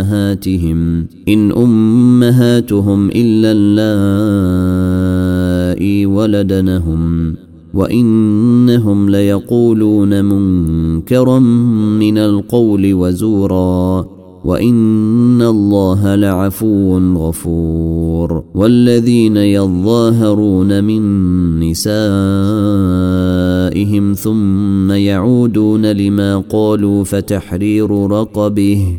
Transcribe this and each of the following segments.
أمهاتهم إن أمهاتهم إلا اللائي ولدنهم وإنهم ليقولون منكرا من القول وزورا وإن الله لعفو غفور. والذين يظاهرون من نسائهم ثم يعودون لما قالوا فتحرير رقبه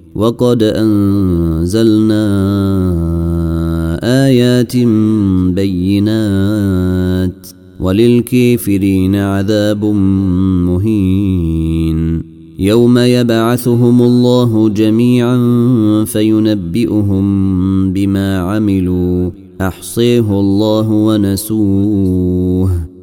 وقد أنزلنا آيات بينات وللكافرين عذاب مهين. يوم يبعثهم الله جميعا فينبئهم بما عملوا. أحصيه الله ونسوه.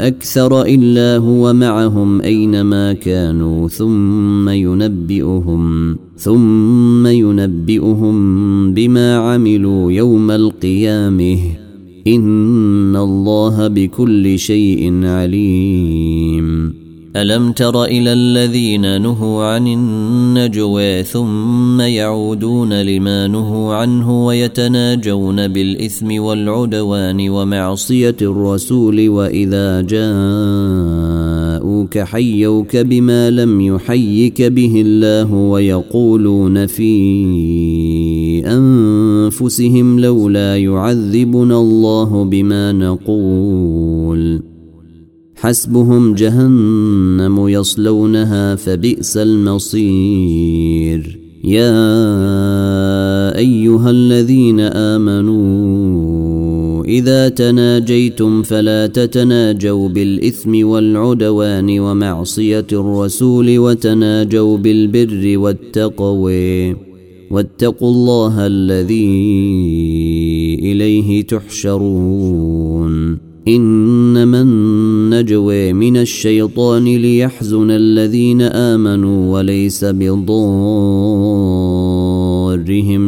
أكثر إلا هو معهم أينما كانوا ثم ينبئهم ثم ينبئهم بما عملوا يوم القيامة. إن الله بكل شيء عليم. ألم تر إلى الذين نهوا عن النجوى ثم يعودون لما نهوا عنه ويتناجون بالإثم والعدوان ومعصية الرسول وإذا جاءوك حيوك بما لم يحيك به الله ويقولون في أنفسهم لولا يعذبنا الله بما نقول حسبهم جهنم يصلونها فبئس المصير. يا أيها الذين آمنوا إذا تناجيتم فلا تتناجوا بالإثم والعدوان ومعصية الرسول وتناجوا بالبر والتقوى. واتقوا الله الذي إليه تحشرون. إنما النجوى من الشيطان ليحزن الذين آمنوا وليس بضارهم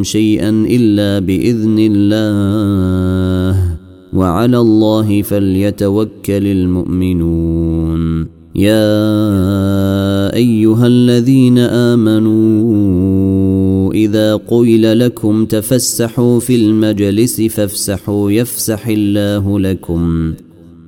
شيئا إلا بإذن الله. وعلى الله فليتوكل المؤمنون. يا أيها الذين آمنوا إذا قيل لكم تفسحوا في المجلس فافسحوا يفسح الله لكم.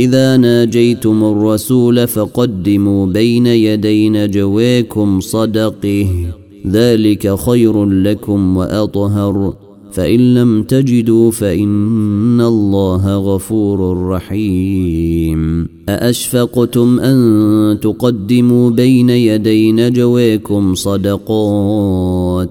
إذا ناجيتم الرسول فقدموا بين يدي نجويكم صدقه. ذلك خير لكم وأطهر. فإن لم تجدوا فإن الله غفور رحيم. أأشفقتم أن تقدموا بين يدي نجويكم صدقات؟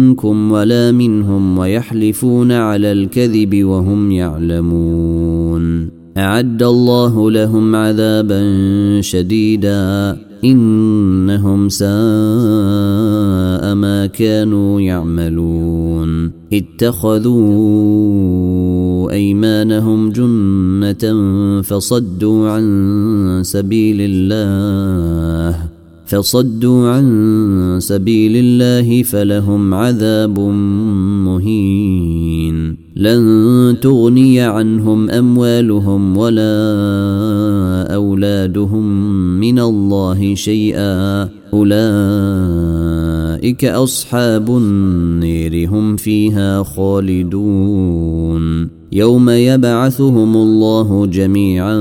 ولا منهم ويحلفون على الكذب وهم يعلمون. أعد الله لهم عذابا شديدا. إنهم ساء ما كانوا يعملون. اتخذوا أيمانهم جنة فصدوا عن سبيل الله. فصدوا عن سبيل الله فلهم عذاب مهين. لن تغني عنهم أموالهم ولا أولادهم من الله شيئا. أولئك أصحاب النير هم فيها خالدون. يوم يبعثهم الله جميعا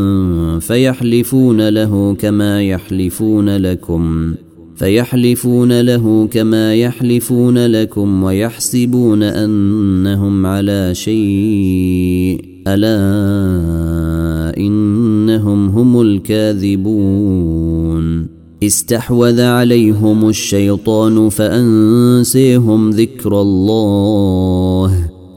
فيحلفون له كما يحلفون لكم فيحلفون له كما يحلفون لكم ويحسبون أنهم على شيء ألا إنهم هم الكاذبون. استحوذ عليهم الشيطان فأنسيهم ذكر الله.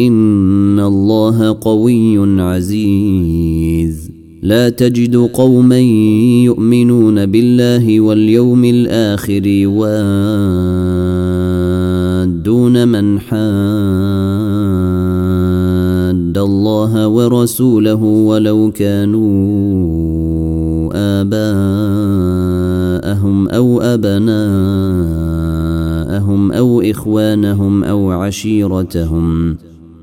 ان الله قوي عزيز. لا تجد قوما يؤمنون بالله واليوم الآخر يوادون من حاد الله ورسوله ولو كانوا آباءهم أو أبناءهم أو إخوانهم أو عشيرتهم.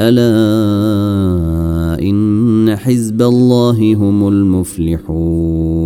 ألا إن حزب الله هم المفلحون